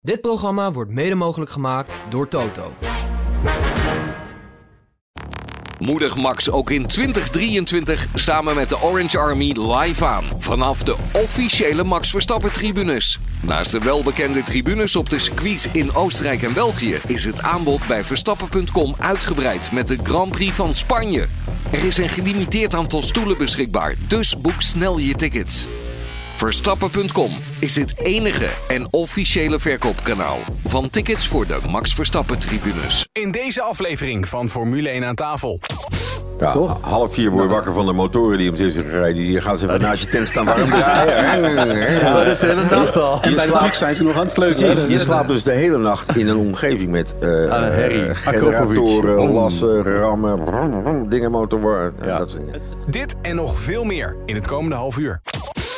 Dit programma wordt mede mogelijk gemaakt door Toto. Moedig Max ook in 2023 samen met de Orange Army live aan. Vanaf de officiële Max Verstappen tribunes. Naast de welbekende tribunes op de circuits in Oostenrijk en België... is het aanbod bij Verstappen.com uitgebreid met de Grand Prix van Spanje. Er is een gelimiteerd aantal stoelen beschikbaar, dus boek snel je tickets. Verstappen.com is het enige en officiële verkoopkanaal van tickets voor de Max Verstappen tribunes. In deze aflevering van Formule 1 aan tafel. Ja, Toch? half vier word je wakker van de motoren die om zes uur gaan rijden. Die gaan ze even naast je tent staan warm draaien. Ja, dat is de hele nacht al. En bij de truck zijn ze nog aan het sleutelen. Je slaapt dus de hele nacht in een omgeving met eh, Aan een herrie. eh, generatoren, Akropovic. lassen, rammen, dingen, motor, Ja. dat soort dingen. Dit en nog veel meer in het komende half uur.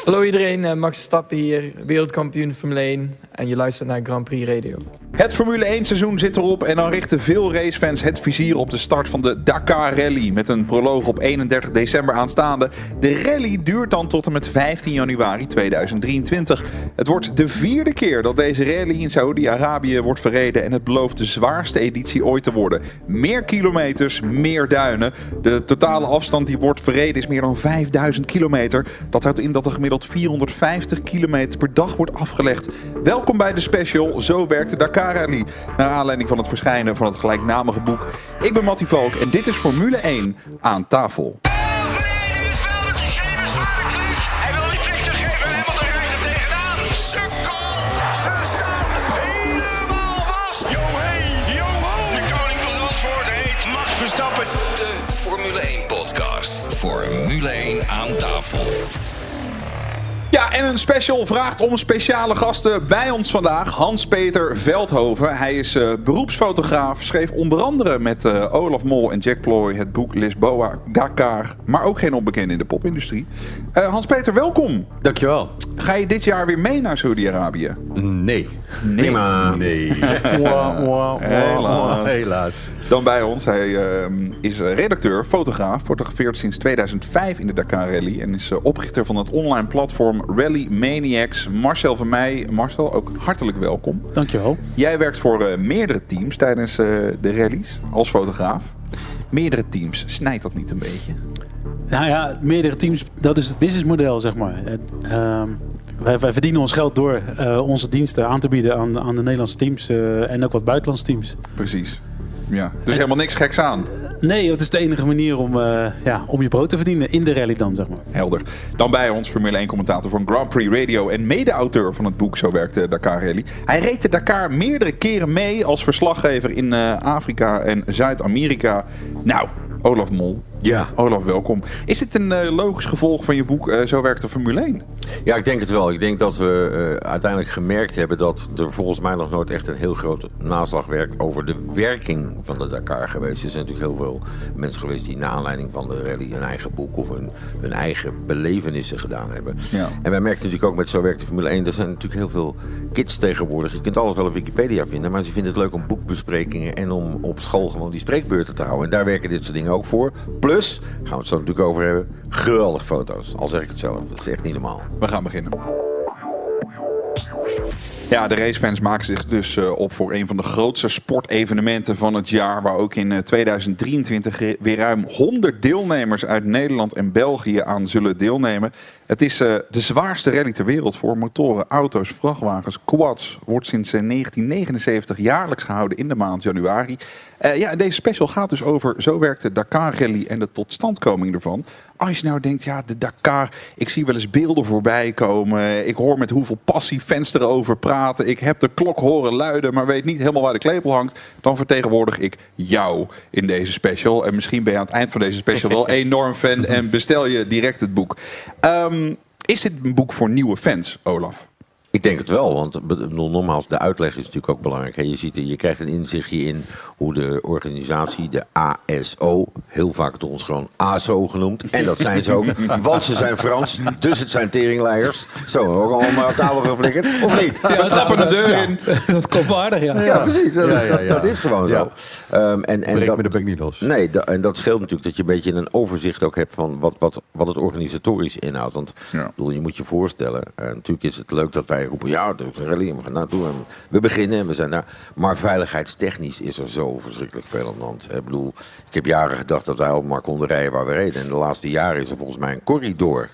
Hallo iedereen, eh, Max Verstappen hier, wereldkampioen Formule 1 en je luistert naar Grand Prix Radio. Het Formule 1 seizoen zit erop en dan richten veel racefans het vizier op de start van de Dakar Rally met een proloog op 31 december aanstaande. De rally duurt dan tot en met 15 januari 2023. Het wordt de vierde keer dat deze rally in Saoedi-Arabië wordt verreden en het belooft de zwaarste editie ooit te worden. Meer kilometers, meer duinen. De totale afstand die wordt verreden is meer dan 5000 kilometer. Dat houdt in dat er gemiddeld 450 kilometer per dag wordt afgelegd. Welkom bij de special Zo werkt de Dakar Rally. Naar aanleiding van het verschijnen van het gelijknamige boek. Ik ben Mattie Valk en dit is Formule 1 aan tafel. Hij wil niet flexen geven en Hamilton rijdt tegenaan. Sukkel! Ze staan helemaal vast. Yo hey, yo ho! De koning van Zandvoort heet Max Verstappen. De Formule 1 podcast. Formule 1 aan tafel. En een special vraagt om speciale gasten bij ons vandaag. Hans-Peter Veldhoven. Hij is eh, beroepsfotograaf. Schreef onder andere met eh, Olaf Mol en Jack Ploy het boek Lisboa Dakar. Maar ook geen onbekende in de popindustrie. Eh, Hans-Peter, welkom. Dankjewel. Ga je dit jaar weer mee naar Saudi-Arabië? Nee. Prima. Nee. Wah, wah, Helaas. Dan bij ons. Hij ehm, is redacteur, fotograaf. Fotografeert sinds 2005 in de Dakar Rally. En is eh, oprichter van het online platform Rally Maniacs. Marcel van mij. Marcel, ook hartelijk welkom. Dankjewel. Jij werkt voor eh, meerdere teams tijdens eh, de rallies als fotograaf. Meerdere teams, snijdt dat niet een beetje? Nou ja, meerdere teams, dat is het businessmodel, zeg maar. Het, ehm, wij, wij verdienen ons geld door eh, onze diensten aan te bieden aan, aan de Nederlandse teams eh, en ook wat buitenlandse teams. Precies. Ja, dus helemaal niks geks aan. Nee, dat is de enige manier om, eh, ja, om je brood te verdienen in de rally dan, zeg maar. Helder. Dan bij ons Formule 1 commentator van Grand Prix Radio en mede-auteur van het boek Zo werkt de Dakar Rally. Hij reed de Dakar meerdere keren mee als verslaggever in Afrika en Zuid-Amerika. Nou, Olaf Mol. Ja. Olaf, welkom. Is dit een eh, logisch gevolg van je boek eh, Zo werkt de Formule 1? Ja, ik denk het wel. Ik denk dat we eh, uiteindelijk gemerkt hebben dat er volgens mij nog nooit echt een heel groot naslagwerk over de werking van de Dakar geweest is. Er zijn natuurlijk heel veel mensen geweest die naar aanleiding van de rally een eigen boek of een, hun eigen belevenissen gedaan hebben. Ja. En wij merken natuurlijk ook met Zo werkt de Formule 1, er zijn natuurlijk heel veel kids tegenwoordig. Je kunt alles wel op Wikipedia vinden, maar ze vinden het leuk om boekbesprekingen en om op school gewoon die spreekbeurten te houden. En daar werken dit soort dingen ook voor. Plus, gaan we het zo natuurlijk over hebben, geweldige foto's. Al zeg ik het zelf, dat is echt niet normaal. We gaan beginnen. Ja, de racefans maken zich dus eh, op voor een van de grootste sportevenementen van het jaar. Waar ook in eh, 2023 re- weer ruim 100 deelnemers uit Nederland en België aan zullen deelnemen. Het is eh, de zwaarste rally ter wereld voor motoren, auto's, vrachtwagens, quads. Wordt sinds eh, 1979 jaarlijks gehouden in de maand januari. Eh, ja, en deze special gaat dus over zo werkt de Dakar Rally en de totstandkoming ervan. Als je nou denkt, ja, de Dakar, ik zie wel eens beelden voorbij komen. Ik hoor met hoeveel passie fans erover praten. Ik heb de klok horen luiden, maar weet niet helemaal waar de klepel hangt. Dan vertegenwoordig ik jou in deze special. En misschien ben je aan het eind van deze special wel enorm fan en bestel je direct het boek. Ehm, is dit een boek voor nieuwe fans, Olaf? Ik denk het wel, want bedoel, nogmaals, de uitleg is natuurlijk ook belangrijk. hè. Je, ziet, je krijgt een inzichtje in hoe de organisatie, de ASO, heel vaak door ons gewoon ASO genoemd. En dat zijn ze ook, want ze zijn Frans, dus het zijn teringleiers. Zo, ook allemaal op tafel geflikkerd, of niet? We trappen de deur in. dat komt wel aardig, ja. Ja, precies. Dat, Ja, ja, dat- ja. dat is gewoon zo. Ja. Ehm, en, en dat, me de bek niet los. Nee, da- en dat scheelt natuurlijk dat je een beetje een overzicht ook hebt van wat, wat, wat het organisatorisch inhoudt. Want Ja. ik bedoel, je moet je voorstellen, eh, natuurlijk is het leuk dat wij wij roepen, ja, een rally we gaan naartoe. En we beginnen en we zijn daar. Maar veiligheidstechnisch is er zo verschrikkelijk veel aan de hand. Ik bedoel, ik heb jaren gedacht dat wij al maar konden rijden waar we reden. En de laatste jaren is er volgens mij een corridor.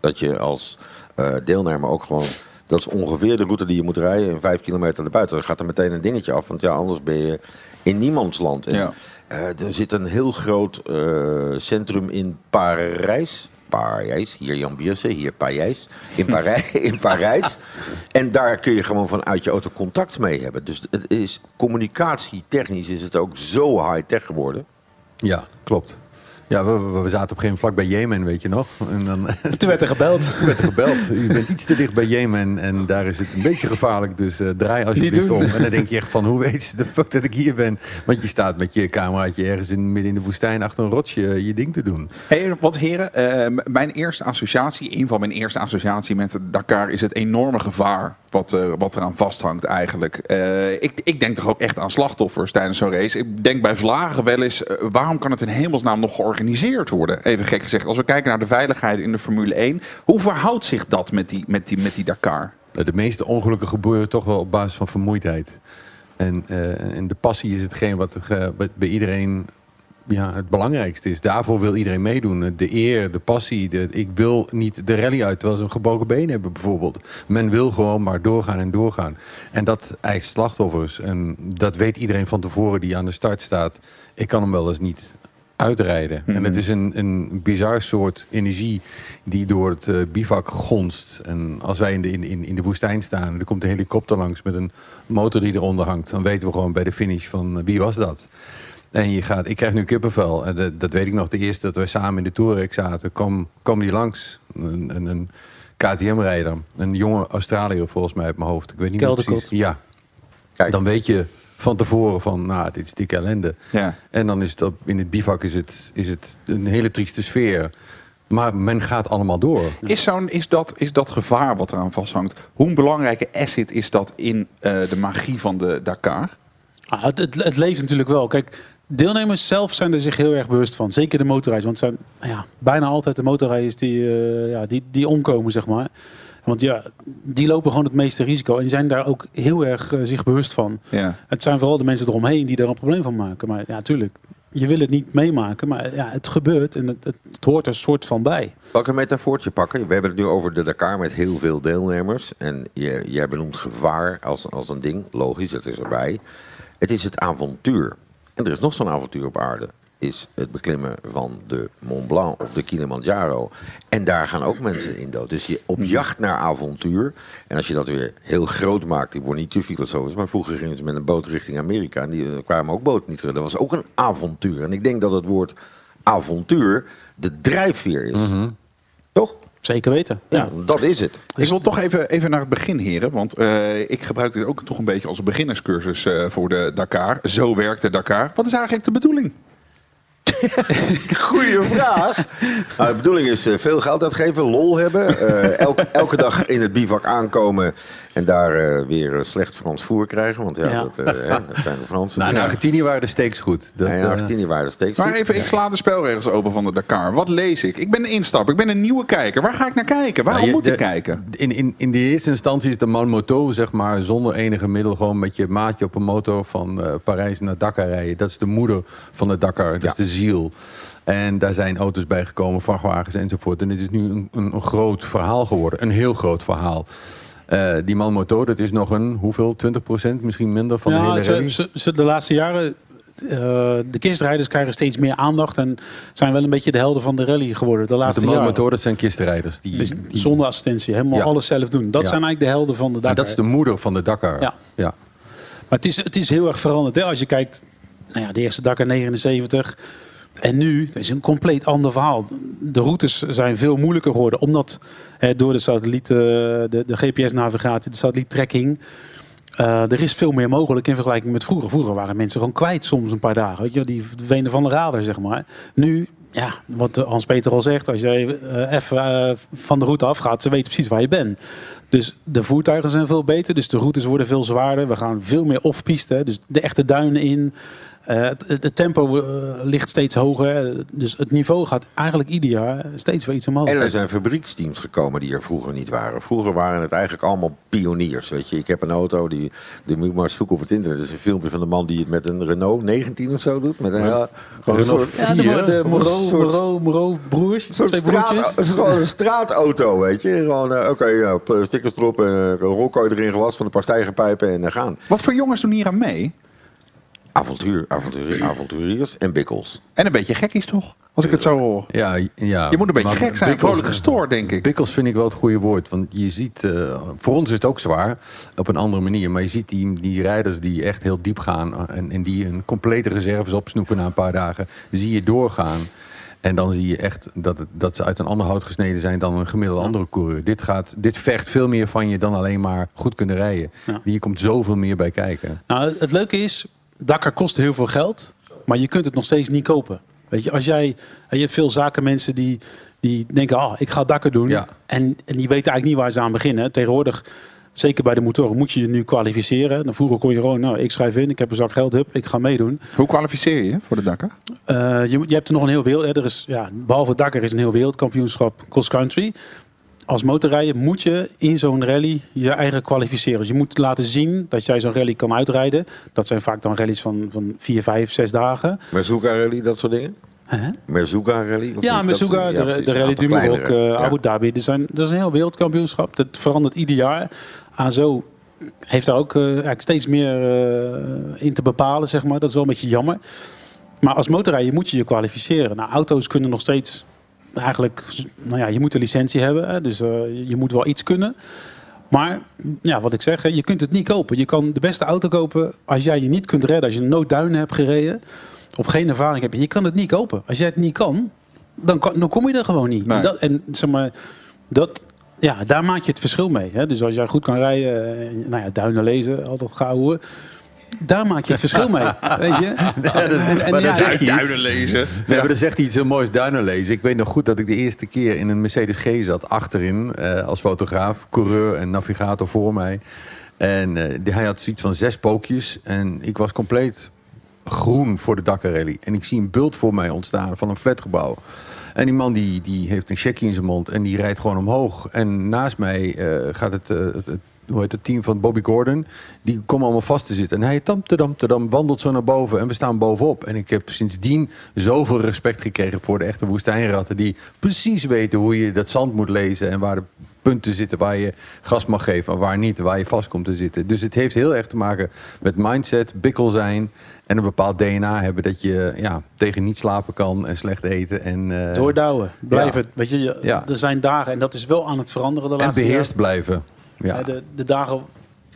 Dat je als eh, deelnemer ook gewoon... Dat is ongeveer de route die je moet rijden. En vijf kilometer erbuiten. Dan gaat er meteen een dingetje af. Want ja, anders ben je in niemands land. En, Ja. eh, er zit een heel groot eh, centrum in Parijs. Parijs, hier Jan Bierse, hier Parijs. In, Parijs, in Parijs. En daar kun je gewoon vanuit je auto contact mee hebben. Dus het is communicatietechnisch is het ook zo high-tech geworden. Ja, klopt. Ja, we, zaten op een gegeven moment vlak bij Jemen, weet je nog. En dan Toen werd er gebeld. werd er gebeld. U bent iets te dicht bij Jemen en daar is het een beetje gevaarlijk. Dus eh, draai alsjeblieft om. En dan denk je echt van, hoe weet ze de fuck dat ik hier ben? Want je staat met je cameraatje ergens in, midden in de woestijn achter een rotsje je ding te doen. Hey, wat heren, eh, m- mijn eerste associatie, een van mijn eerste associatie met de Dakar is het enorme gevaar wat, eh, wat eraan vasthangt eigenlijk. Eh, ik, ik denk toch ook echt aan slachtoffers tijdens zo'n race. Ik denk bij Vlagen wel eens, eh, waarom kan het in hemelsnaam nog georganiseerd worden? Even gek gezegd, als we kijken naar de veiligheid in de Formule 1, hoe verhoudt zich dat met die, met die, met die Dakar? Nou, De meeste ongelukken gebeuren toch wel op basis van vermoeidheid. En, eh, en de passie is hetgeen wat, eh, wat bij iedereen ja, het belangrijkste is. Daarvoor wil iedereen meedoen. De eer, de passie. Ik wil niet de rally uit terwijl ze een gebroken been hebben bijvoorbeeld. Men wil gewoon maar doorgaan en doorgaan. En dat eist slachtoffers. En dat weet iedereen van tevoren die aan de start staat. Ik kan hem wel eens niet uitrijden. En het is een, een bizar soort energie die door het eh, bivak gonst. En als wij in de, in, in, in de woestijn staan en er komt een helikopter langs met een motor die eronder hangt, dan weten we gewoon bij de finish van eh, wie was dat. En je gaat, ik krijg nu kippenvel. En dat, dat weet ik nog. De eerste dat we samen in de Touareg zaten, kwam, kwam die langs. Een, een, een KTM-rijder. Een jonge Australiër volgens mij uit mijn hoofd. Ik weet niet meer precies. Ja. Kijk. Dan weet je van tevoren van, nou, dit is dikke ellende. Ja. En dan is het op, in het bivak is het, is het een hele trieste sfeer. Maar men gaat allemaal door. Is, zo'n, is, dat, is dat gevaar wat eraan vasthangt, hoe een belangrijke asset is dat in eh, de magie van de Dakar? Ah, het, het, het leeft natuurlijk wel. Kijk, deelnemers zelf zijn er zich heel erg bewust van. Zeker de motorrijders. Want het zijn ja, bijna altijd de motorrijders die, eh, ja, die, die omkomen, zeg maar. Want ja, die lopen gewoon het meeste risico. En die zijn daar ook heel erg eh, zich bewust van. Ja. Het zijn vooral de mensen eromheen die er een probleem van maken. Maar ja, tuurlijk. Je wil het niet meemaken, maar ja, het gebeurt en het, het, het hoort er soort van bij. Ik een metafoortje pakken? We hebben het nu over de Dakar met heel veel deelnemers. En je, jij benoemt gevaar als, als een ding. Logisch, dat is erbij. Het is het avontuur. En er is nog zo'n avontuur op aarde. Is het beklimmen van de Mont Blanc of de Kilimanjaro. En daar gaan ook mensen in dood. Dus je op jacht naar avontuur. En als je dat weer heel groot maakt. Ik word niet te filosofisch. Maar vroeger gingen ze met een boot richting Amerika. En die er kwamen ook boten niet terug. Dat was ook een avontuur. En ik denk dat het woord avontuur de drijfveer is. Toch? Zeker weten. Ja, dat is het. Ik wil toch even, even naar het begin, heren. Want eh, ik gebruik dit ook toch een beetje als een beginnerscursus eh, voor de Dakar. Zo werkt de Dakar. Wat is eigenlijk de bedoeling? Goeie vraag. Nou, de bedoeling is eh, veel geld uitgeven, lol hebben. eh, elke, elke dag in het bivak aankomen en daar eh, weer slecht Frans voer krijgen. Want ja, Ja. Dat, eh, hè, dat zijn de Fransen. Nou, in. Argentinië waren de steeks goed. Dat, En in Argentinië waren er steeds Maar goed. even, ik sla de spelregels open van de Dakar. Wat lees ik? Ik ben een instap. Ik ben een nieuwe kijker. Waar ga ik naar kijken? Waarom Nou, je- moet ik de- kijken? In, in, in de eerste instantie is de man moto, zeg maar, zonder enige middel, gewoon met je maatje op een motor van eh, Parijs naar Dakar rijden. Dat is de moeder van de Dakar, dat Ja. is de En daar zijn auto's bij gekomen, vrachtwagens enzovoort. En het is nu een, een, groot verhaal geworden, een heel groot verhaal. Eh, die man motor, dat is nog een, hoeveel, 20% misschien minder van de hele rally? ze, ze- de laatste jaren, eh, de kistrijders krijgen steeds meer aandacht en zijn wel een beetje de helden van de rally geworden. De laatste de jaren. motor, dat zijn kistenrijders. Die, Dus die- zonder assistentie, helemaal Ja. alles zelf doen. Dat Ja. zijn eigenlijk de helden van de Dakar. en dat is de moeder van de Dakar. Ja. ja. Maar het is, het is heel erg veranderd. Hè? Als je kijkt, nou ja, de eerste Dakar 79 en nu is een compleet ander verhaal. De routes zijn veel moeilijker geworden, omdat hè, door de satelliet, eh, de, de GPS-navigatie, de satelliettracking. eh, er is veel meer mogelijk in vergelijking met vroeger. Vroeger waren mensen gewoon kwijt soms een paar dagen. Weet je, die verdwenen van de radar, zeg maar. Nu, ja, wat Hans-Peter al zegt, als even, eh, even van de route afgaat, ze weten precies waar je bent. Dus de voertuigen zijn veel beter. Dus de routes worden veel zwaarder. We gaan veel meer off-piste. Dus de echte duinen in. Eh, het, tempo eh, ligt steeds hoger. Dus het niveau gaat eigenlijk ieder jaar steeds weer iets omhoog. En er zijn fabrieksteams gekomen die er vroeger niet waren. Vroeger waren het eigenlijk allemaal pioniers. Weet je. Ik heb een auto, die, die moet je maar eens zoeken op het internet. Dat is een filmpje van de man die het met een Renault 19 of zo doet. Met een, ja, gewoon een Renault soort, ja, de, de Moreau, broers. een soort twee straat, broertjes. het is gewoon een straatauto, weet je. Gewoon, eh, oké, ja, stickers erop, eh, een rolkooi erin, glas van een paar stijgerpijpen en dan gaan. Wat voor jongens doen hier aan mee? Avontuur, avontuur, avonturiers en bikkels. En een beetje gekkies toch? Als ik het zo hoor. Ja, ja. Je moet een beetje Maar gek zijn, bikkels- vrolijk gestoord, denk ik. Bikkels vind ik wel het goede woord. Want je ziet, eh, voor ons is het ook zwaar, op een andere manier. Maar je ziet die, die rijders die echt heel diep gaan eh, en, en die een complete reserves opsnoepen na een paar dagen, zie je doorgaan. En dan zie je echt dat, het, dat ze uit een ander hout gesneden zijn dan een gemiddelde andere coureur. Dit, gaat, dit vergt veel meer van je dan alleen maar goed kunnen rijden. Ja. Hier komt zoveel meer bij kijken. Nou, het leuke is, Dakar kost heel veel geld, maar je kunt het nog steeds niet kopen. Weet je, als jij, je hebt veel zakenmensen die, die denken, ah, ik ga Dakar doen. Ja. En, en die weten eigenlijk niet waar ze aan beginnen. Tegenwoordig, zeker bij de motoren, moet je je nu kwalificeren. Dan vroeger kon je gewoon, nou, ik schrijf in, ik heb een zak geld, hup, ik ga meedoen. Hoe kwalificeer je voor de Dakar? Eh, je, je hebt er nog een heel wereld. Er is, ja, behalve Dakar is een heel wereldkampioenschap cross country. Als motorrijder moet je in zo'n rally je eigen kwalificeren. Dus je moet laten zien dat jij zo'n rally kan uitrijden. Dat zijn vaak dan rallies van, van vier, vijf, zes dagen. Merzuka Rally, dat soort dingen? Merzuka Rally? of Ja, ja, de, Rally du Maroc, eh, Ja. Abu Dhabi. Er zijn, dat is een heel wereldkampioenschap. Dat verandert ieder jaar. Aan zo heeft daar ook eh, eigenlijk steeds meer eh, in te bepalen, zeg maar. Dat is wel een beetje jammer. Maar als motorrijder moet je je kwalificeren. Nou, auto's kunnen nog steeds eigenlijk... Nou ja, je moet een licentie hebben. Hè, dus eh, je moet wel iets kunnen. Maar ja, wat ik zeg, hè, je kunt het niet kopen. Je kan de beste auto kopen als jij je niet kunt redden. Als je een noodduinen hebt gereden of geen ervaring hebt. Je kan het niet kopen. Als jij het niet kan, dan, kan, dan kom je er gewoon niet. Nee. En, dat, en zeg maar, dat, ja, daar maak je het verschil mee. Hè? Dus als jij goed kan rijden, eh, nou ja, duinen lezen, altijd gauw hoor. Daar maak je het verschil mee. Weet je? En- en maar ja, dan zeg je iets. lezen. Nee, maar dan zegt hij iets heel moois, duinen lezen. Ik weet nog goed dat ik de eerste keer in een Mercedes G zat, achterin, eh, als fotograaf, coureur en navigator voor mij. En eh, die- hij had zoiets van zes pookjes en ik was compleet groen voor de Dakar Rally. En ik zie een bult voor mij ontstaan van een flatgebouw. En die man die, die heeft een checkie in zijn mond en die rijdt gewoon omhoog. En naast mij eh, gaat het, het, het- hoe heet het team van Bobby Gordon. Die komen allemaal vast te zitten. En hij tam, tadam, tadam, wandelt zo naar boven en we staan bovenop. En ik heb sindsdien zoveel respect gekregen voor de echte woestijnratten. Die precies weten hoe je dat zand moet lezen en waar de punten zitten waar je gas mag geven en waar niet, waar je vast komt te zitten. Dus het heeft heel erg te maken met mindset, bikkel zijn en een bepaald DNA hebben dat je ja, tegen niet slapen kan en slecht eten. En, eh, Doordouwen, blijven. Ja. Weet je, je- Ja. er zijn dagen, en dat is wel aan het veranderen de en laatste beheerst blijven. Ja. De, de dagen.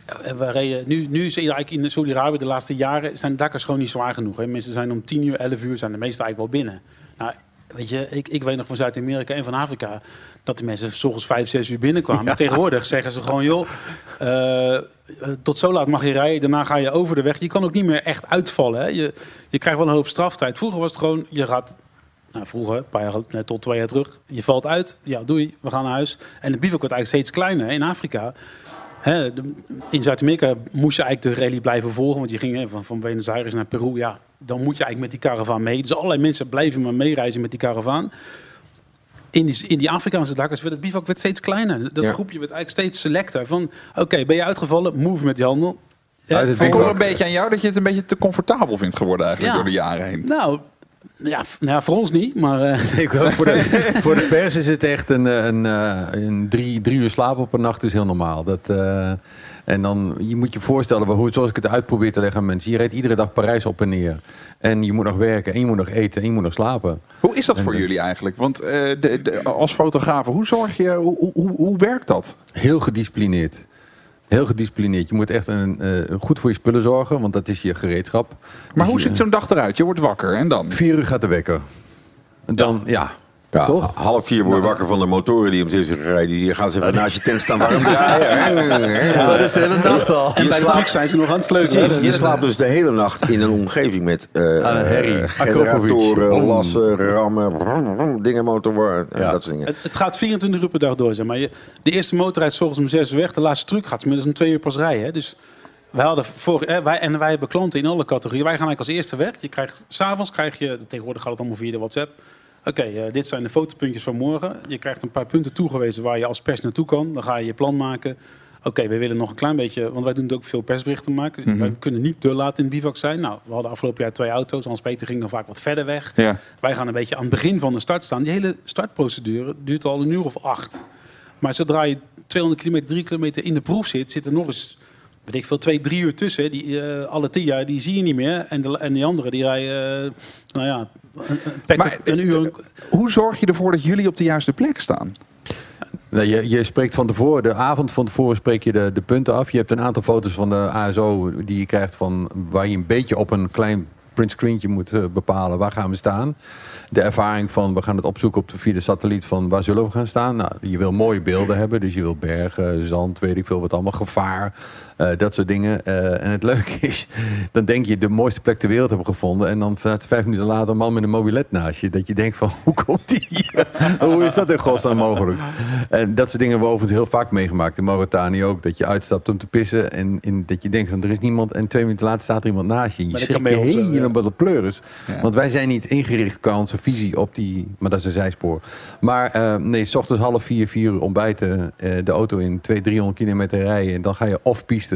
eh, We reden, nu, nu is eigenlijk in Saudi-Arabië de laatste jaren zijn Dakars gewoon niet zwaar genoeg. Hè. Mensen zijn om 10 uur, 11 uur zijn de meeste eigenlijk wel binnen. Nou, weet je, ik, ik weet nog van Zuid-Amerika en van Afrika dat de mensen s ochtends 5, 6 uur binnenkwamen. Tegenwoordig zeggen ze gewoon, joh, eh, eh, tot zo laat mag je rijden. Daarna ga je over de weg. Je kan ook niet meer echt uitvallen. Hè. Je, je krijgt wel een hoop straftijd. Vroeger was het gewoon, je gaat nou, vroeger, een paar jaar, geleden, tot twee jaar terug. Je valt uit, ja, doei, we gaan naar huis. En de bivak wordt eigenlijk steeds kleiner. In Afrika, hè, de- in Zuid-Amerika moest je eigenlijk de rally blijven volgen. Want je ging hè, van, van Buenos Aires naar Peru. Ja, dan moet je eigenlijk met die karavaan mee. Dus allerlei mensen blijven maar meereizen met die karavaan. In die, in die Afrikaanse dakkers werd het bivak werd steeds kleiner. Dat Ja. groepje werd eigenlijk steeds selecter. Van, oké, ben je uitgevallen? Move met die handel. Ja, Ik hoor een beetje aan jou dat je het een beetje te comfortabel vindt geworden eigenlijk Ja. door de jaren heen. nou, ja, nou ja, voor ons niet, maar... eh, Ik, voor, de, voor de pers is het echt een, eh, een, eh, een drie, drie uur slaap op een nacht is heel normaal. Dat, eh, en dan, je moet je voorstellen, hoe, zoals ik het uitprobeer te leggen aan mensen. Je rijdt iedere dag Parijs op en neer. En je moet nog werken, en je moet nog eten, en je moet nog slapen. Hoe is dat voor jullie eigenlijk? Want eh, de, de- als fotograaf, hoe zorg je, hoe, hoe- hoe, hoe werkt dat? Heel gedisciplineerd. Heel gedisciplineerd. Je moet echt een, eh, goed voor je spullen zorgen, want dat is je gereedschap. Maar Dus hoe je- ziet zo'n dag eruit? Je wordt wakker en dan? Vier uur gaat de wekker. En Dan, ja. Ja, Toch? half vier word je wakker van de motoren die om zes uur rijden. Die gaan ze even naast je tent staan warm draaien. Ja, dat is de hele nacht al. En Je bij de slaapt- truck zijn ze nog aan het sleutelen. Je slaapt dus de hele nacht in een omgeving met eh, herrie. eh, generatoren, Akropovic. lassen, rammen, dingen, motor, en Ja. dat soort dingen. Het, het gaat 24 uur per dag door. Zeg maar. Je, de eerste motor rijdt om 6 uur weg. De laatste truck gaat inmiddels om 2 uur pas rijden. Hè. Dus wij hadden voor, hè, wij, en wij hebben klanten in alle categorieën. Wij gaan eigenlijk als eerste weg. Je krijgt, s'avonds krijg je, tegenwoordig gaat het allemaal via de WhatsApp. Oké, eh, dit zijn de fotopuntjes van morgen. Je krijgt een paar punten toegewezen waar je als pers naartoe kan. Dan ga je je plan maken. Oké, we willen nog een klein beetje, want wij doen ook veel persberichten maken. Wij kunnen niet te laat in bivak zijn. Nou, we hadden afgelopen jaar twee auto's. Hans Peter ging dan vaak wat verder weg. Ja. Wij gaan een beetje aan het begin van de start staan. Die hele startprocedure duurt al een uur of acht. Maar zodra je 200 kilometer, 3 kilometer in de proef zit, zit er nog eens, weet ik veel, twee, drie uur tussen. Die, eh, alle tien jaar, die zie je niet meer. En, de, en die anderen, die rijden, eh, nou ja, een, een, pak- Maar, een uur. Hoe zorg je ervoor dat jullie op de juiste plek staan? Nee, je, je spreekt van tevoren, de avond van tevoren spreek je de, de punten af. Je hebt een aantal foto's van de ASO die je krijgt van waar je een beetje op een klein printscreentje moet eh, bepalen waar gaan we staan. De ervaring van we gaan het opzoeken op de, via de satelliet van waar zullen we gaan staan. Nou, je wil mooie beelden hebben, dus je wil bergen, zand, weet ik veel wat allemaal, gevaar, eh, dat soort dingen. Eh, en het leuke is, dan denk je de mooiste plek ter wereld hebben gevonden en dan vijf minuten later een man met een mobilet naast je. Dat je denkt van hoe komt die hier? hoe is dat in godsnaam mogelijk? En dat soort dingen hebben we overigens heel vaak meegemaakt. In Mauritanië ook. Dat je uitstapt om te pissen. En in, dat je denkt, van, er is niemand. En twee minuten later staat er iemand naast je. En je schrikt je helemaal de pleuris. Want wij zijn niet ingericht qua onze visie op die... Maar dat is een zijspoor. Maar eh, nee, s ochtends half vier, vier uur ontbijten. de auto in 200, 300 kilometer rijden. En dan ga je off-piste.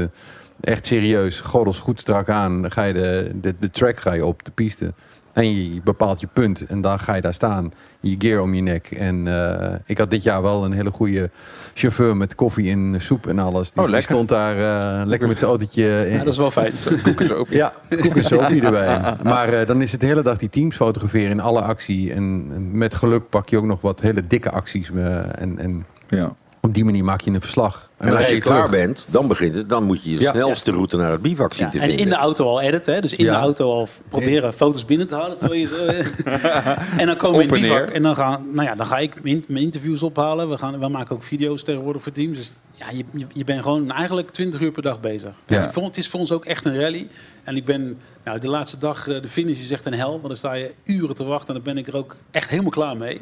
Echt serieus. Gordels goed strak aan. Dan ga je de, de, de track ga je op, de piste. En je bepaalt je punt. En dan ga je daar staan. Je gear om je nek. En eh, ik had dit jaar wel een hele goede chauffeur met koffie en soep en alles. Oh, die lekker. stond daar eh, lekker met zijn autootje. in- Ja, dat is wel fijn. ja, koek en soapie erbij. Maar eh, dan is het de hele dag die teams fotograferen in alle actie. En met geluk pak je ook nog wat hele dikke acties. en, en Ja. op die manier maak je een verslag. En als je klaar terug. bent, dan begint het. Dan moet je je Ja. snelste route naar het bivak zien Ja, te en vinden. in de auto al editen, hè? dus in Ja. de auto al proberen foto's binnen te halen. Terwijl je zo, en dan komen we in en het bivak en dan, gaan, nou ja, dan ga ik mijn interviews ophalen. We, gaan, we maken ook video's tegenwoordig voor teams. Dus ja, je, je, bent gewoon eigenlijk 20 uur per dag bezig. Ja. Het is voor ons ook echt een rally. En ik ben nou, de laatste dag, eh, de finish is echt een hel. Want dan sta je uren te wachten en dan ben ik er ook echt helemaal klaar mee.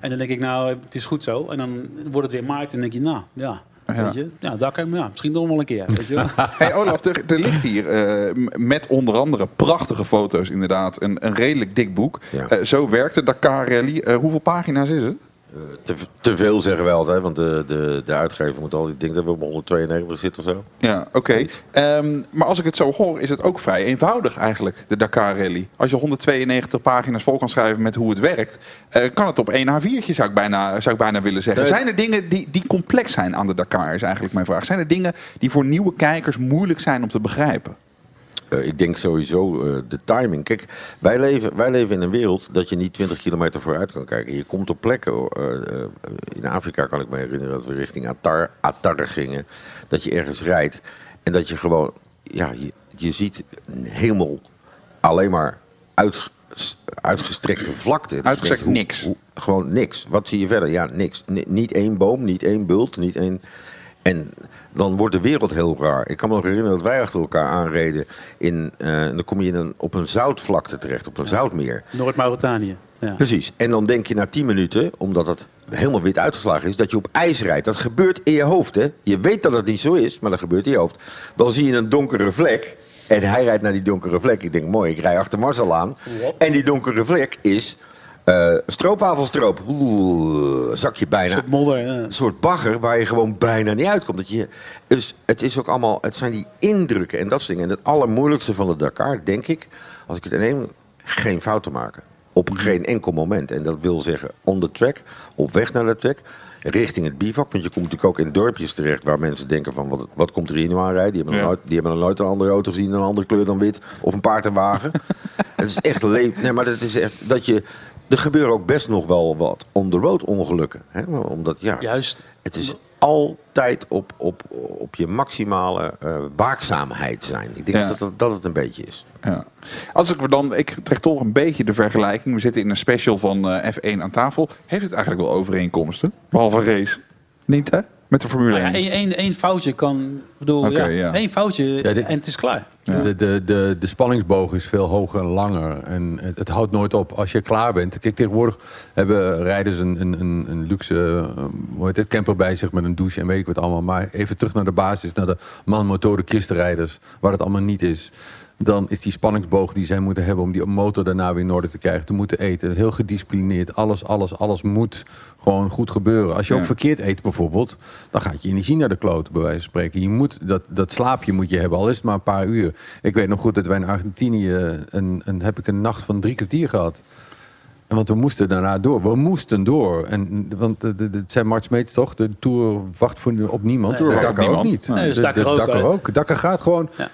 En dan denk ik, nou, het is goed zo. En dan wordt het weer maart en dan denk je, nou, ja... Ja. Weet je? Ja, daar kan ik, ja, misschien nog wel een keer. Weet je wel. Hey Olaf, er, er ligt hier eh, met onder andere prachtige foto's inderdaad een, een redelijk dik boek. Ja. Eh, zo werkt de Dakar Rally. Eh, hoeveel pagina's is het? Te, te veel zeggen we altijd, want de, de, de uitgever moet altijd... Ik denk dat we op 192 zitten of zo. Ja, oké. Ehm, maar als ik het zo hoor, is het ook vrij eenvoudig eigenlijk, de Dakar Rally. Als je 192 pagina's vol kan schrijven met hoe het werkt, eh, kan het op één A4'tje, zou ik bijna, zou ik bijna willen zeggen. Nee. Zijn er dingen die, die complex zijn aan de Dakar, is eigenlijk mijn vraag. Zijn er dingen die voor nieuwe kijkers moeilijk zijn om te begrijpen? Eh, ik denk sowieso eh, de timing. Kijk, wij leven, wij leven in een wereld dat je niet 20 kilometer vooruit kan kijken. Je komt op plekken. eh, in Afrika kan ik me herinneren dat we richting Atar, Atar gingen. Dat je ergens rijdt en dat je gewoon. Ja, je, je ziet een hemel alleen maar uitge- uitgestrekte vlakte. Je Uitgestrekt hoe- niks. hoe- gewoon niks. Wat zie je verder? Ja, niks. Ni- niet één boom, niet één bult, niet één. En dan wordt de wereld heel raar. Ik kan me nog herinneren dat wij achter elkaar aanreden. In, eh, en dan kom je in een, op een zoutvlakte terecht, op een zoutmeer. Noord-Mauritanië. Ja. Precies. En dan denk je na 10 minuten, omdat het helemaal wit uitgeslagen is, dat je op ijs rijdt. Dat gebeurt in je hoofd. Hè? Je weet dat het niet zo is, maar dat gebeurt in je hoofd. Dan zie je een donkere vlek. En hij rijdt naar die donkere vlek. Ik denk, mooi, ik rij achter Marcel aan. En die donkere vlek is eh stroopwafelstroop. Oeh, zak je bijna. Een soort modder. Ja. Een soort bagger waar je gewoon bijna niet uitkomt. Dat je, dus het is ook allemaal, het zijn die indrukken en dat soort dingen. En het allermoeilijkste van de Dakar, denk ik, als ik het neem, geen fouten maken. Op geen enkel moment. En dat wil zeggen on the track, op weg naar de track, richting het bivak. Want je komt natuurlijk ook in dorpjes terecht waar mensen denken van, wat, wat komt er hier nu aanrijden? Die hebben, nog Ja. nooit, die hebben nog nooit een andere auto gezien, een andere kleur dan wit. Of een paard en wagen. het is echt leven. Nee, maar het is echt dat je... Er gebeuren ook best nog wel wat on-the-road ongelukken. Hè? Omdat, ja, Juist. het is altijd op, op, op je maximale eh, waakzaamheid zijn. Ik denk Ja. dat, dat dat het een beetje is. Ja. Als ik dan, ik trek toch een beetje de vergelijking. We zitten in een special van eh, F1 aan tafel. Heeft het eigenlijk wel overeenkomsten? Behalve race. Niet hè? Met de Formule Nou 1. ja, één, één, één foutje kan... bedoel, Oké, ja, ja. één foutje Ja, dit- en het is klaar. Ja. De, de, de, de spanningsboog is veel hoger en langer. En het, het houdt nooit op als je klaar bent. Kijk, tegenwoordig hebben rijders een, een, een, een luxe eh, hoe heet het, camper bij zich met een douche en weet ik wat allemaal. Maar even terug naar de basis, naar de manmotoren kistenrijders, waar het allemaal niet is. Dan is die spanningsboog die zij moeten hebben om die motor daarna weer in orde te krijgen. Te moeten eten. Heel gedisciplineerd. Alles, alles, alles moet gewoon goed gebeuren. Als je Ja. ook verkeerd eet bijvoorbeeld, dan gaat je energie naar de kloot, bij wijze van spreken. Je moet, dat, dat slaapje moet je hebben, al is het maar een paar uur. Ik weet nog goed dat wij in Argentinië, een, een, heb ik een nacht van drie kwartier gehad. En Want we moesten daarna door. We moesten door. En, want het zijn Mart Smeets toch? De Tour wacht voor, op niemand. Nee, de Dakar ook niet. Nee, dus de, de Dakar hè? ook. Dakar gaat gewoon Ja.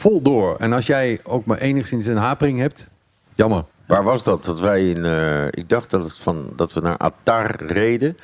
Vol door. En als jij ook maar enigszins een hapering hebt, jammer. Waar was dat? Dat wij in, eh, ik dacht dat, het van, dat we naar Atar reden.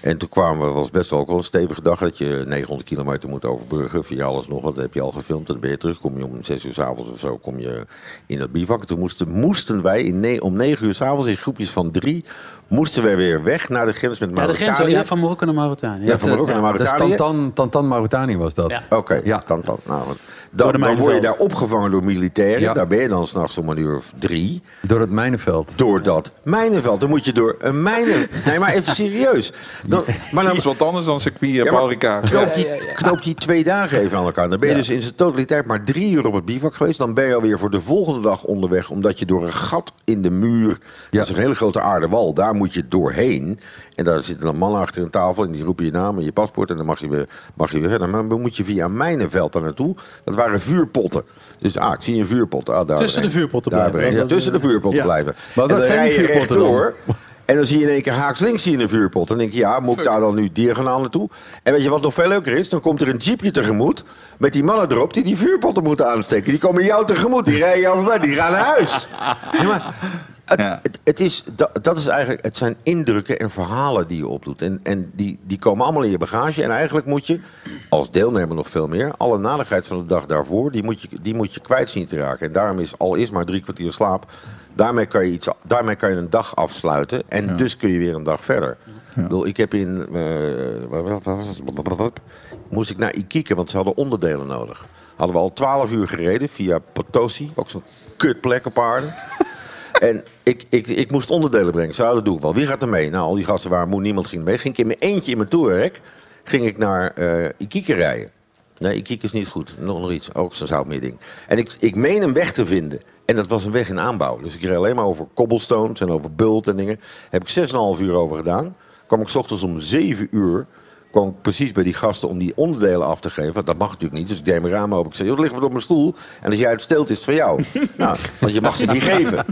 En toen kwamen we, was best wel ook wel een stevige dag, dat je 900 kilometer moet overbruggen via alles nog. Dat heb je al gefilmd. En dan ben je terug, kom je om 6 uur s'avonds of zo, kom je in dat bivak. En toen moesten, moesten wij in om 9 uur s'avonds in groepjes van drie, moesten wij weer weg naar de grens met Ja, de Mauritanië. grens ja, van Marokko naar Mauritanië. Ja, van Marokko naar Dat is Mauritanië. Tantan, Tantan Mauritanië was dat. Ja. Oké, Ja. dan, dan, nou, dan, dan word je daar opgevangen door militairen. Ja. Daar ben je dan s'nachts om een uur of drie. Door het mijnenveld. Door dat mijnenveld. Dan moet je door een mijnen... Nee, maar even serieus. Dan, maar dan, Dat is wat anders dan circuit eh, Ja, maar Paul Ricard. knoop, die, knoop die twee dagen even aan elkaar. Dan ben je dus in zijn totaliteit maar drie uur op het bivak geweest. Dan ben je alweer voor de volgende dag onderweg. Omdat je door een gat in de muur... Dat is een hele grote aardewal. Daar moet je doorheen. En daar zitten dan mannen achter een tafel. En die roepen je naam en je paspoort. En dan mag je weer, mag je weer verder. Maar dan moet je via mijnenveld daar naartoe. Dat waren vuurpotten. Dus ah, ik zie een vuurpot. Ah, daar Tussen de vuurpotten Daar blijven. Tussen de vuurpotten ja. blijven. Maar En wat zijn die vuurpotten rechtdoor. En dan zie je in één keer haaks links zie je een vuurpot. Dan denk je, ja, moet ik daar dan nu diagonaal naartoe? En weet je wat nog veel leuker is? Dan komt er een jeepje tegemoet met die mannen erop die die vuurpotten moeten aansteken. Die komen jou tegemoet, die rijden jou voorbij, die gaan naar huis. Ja, maar het, Ja. het, het is, dat, dat is eigenlijk, het zijn indrukken en verhalen die je opdoet. En, en die, die komen allemaal in je bagage. En eigenlijk moet je, als deelnemer nog veel meer, alle nadigheid van de dag daarvoor, die moet je, die moet je kwijt zien te raken. En daarom is, al is maar drie kwartier slaap, daarmee kan je, iets, daarmee kan je een dag afsluiten. En dus kun je weer een dag verder. Ik, bedoel, ik heb in, het? moest ik naar Iquique, want ze hadden onderdelen nodig. Hadden we al twaalf uur gereden via Potosi, ook zo'n kutplek op aarde. En ik, ik, ik moest onderdelen brengen. Zo, dat doe ik wel. Wie gaat er mee? Nou, al die gasten waren moe, niemand ging mee. Ging ik in mijn eentje in mijn toerrek, ging ik naar Iquique rijden. Nee, Iquique is niet goed. Nog, nog iets, ook zo'n zoutmeerding. En ik, ik meen een weg te vinden. En dat was een weg in aanbouw. Dus ik reed alleen maar over cobblestones en over bult en dingen. Heb ik 6,5 uur over gedaan. Kwam ik 's ochtends om 7 uur kwam ik precies bij die gasten om die onderdelen af te geven. Dat mag natuurlijk niet, dus ik deed mijn raam open. Ik zei, joh, ligt wat op mijn stoel. En als jij het steelt, is het van jou. nou, want je mag ze niet geven.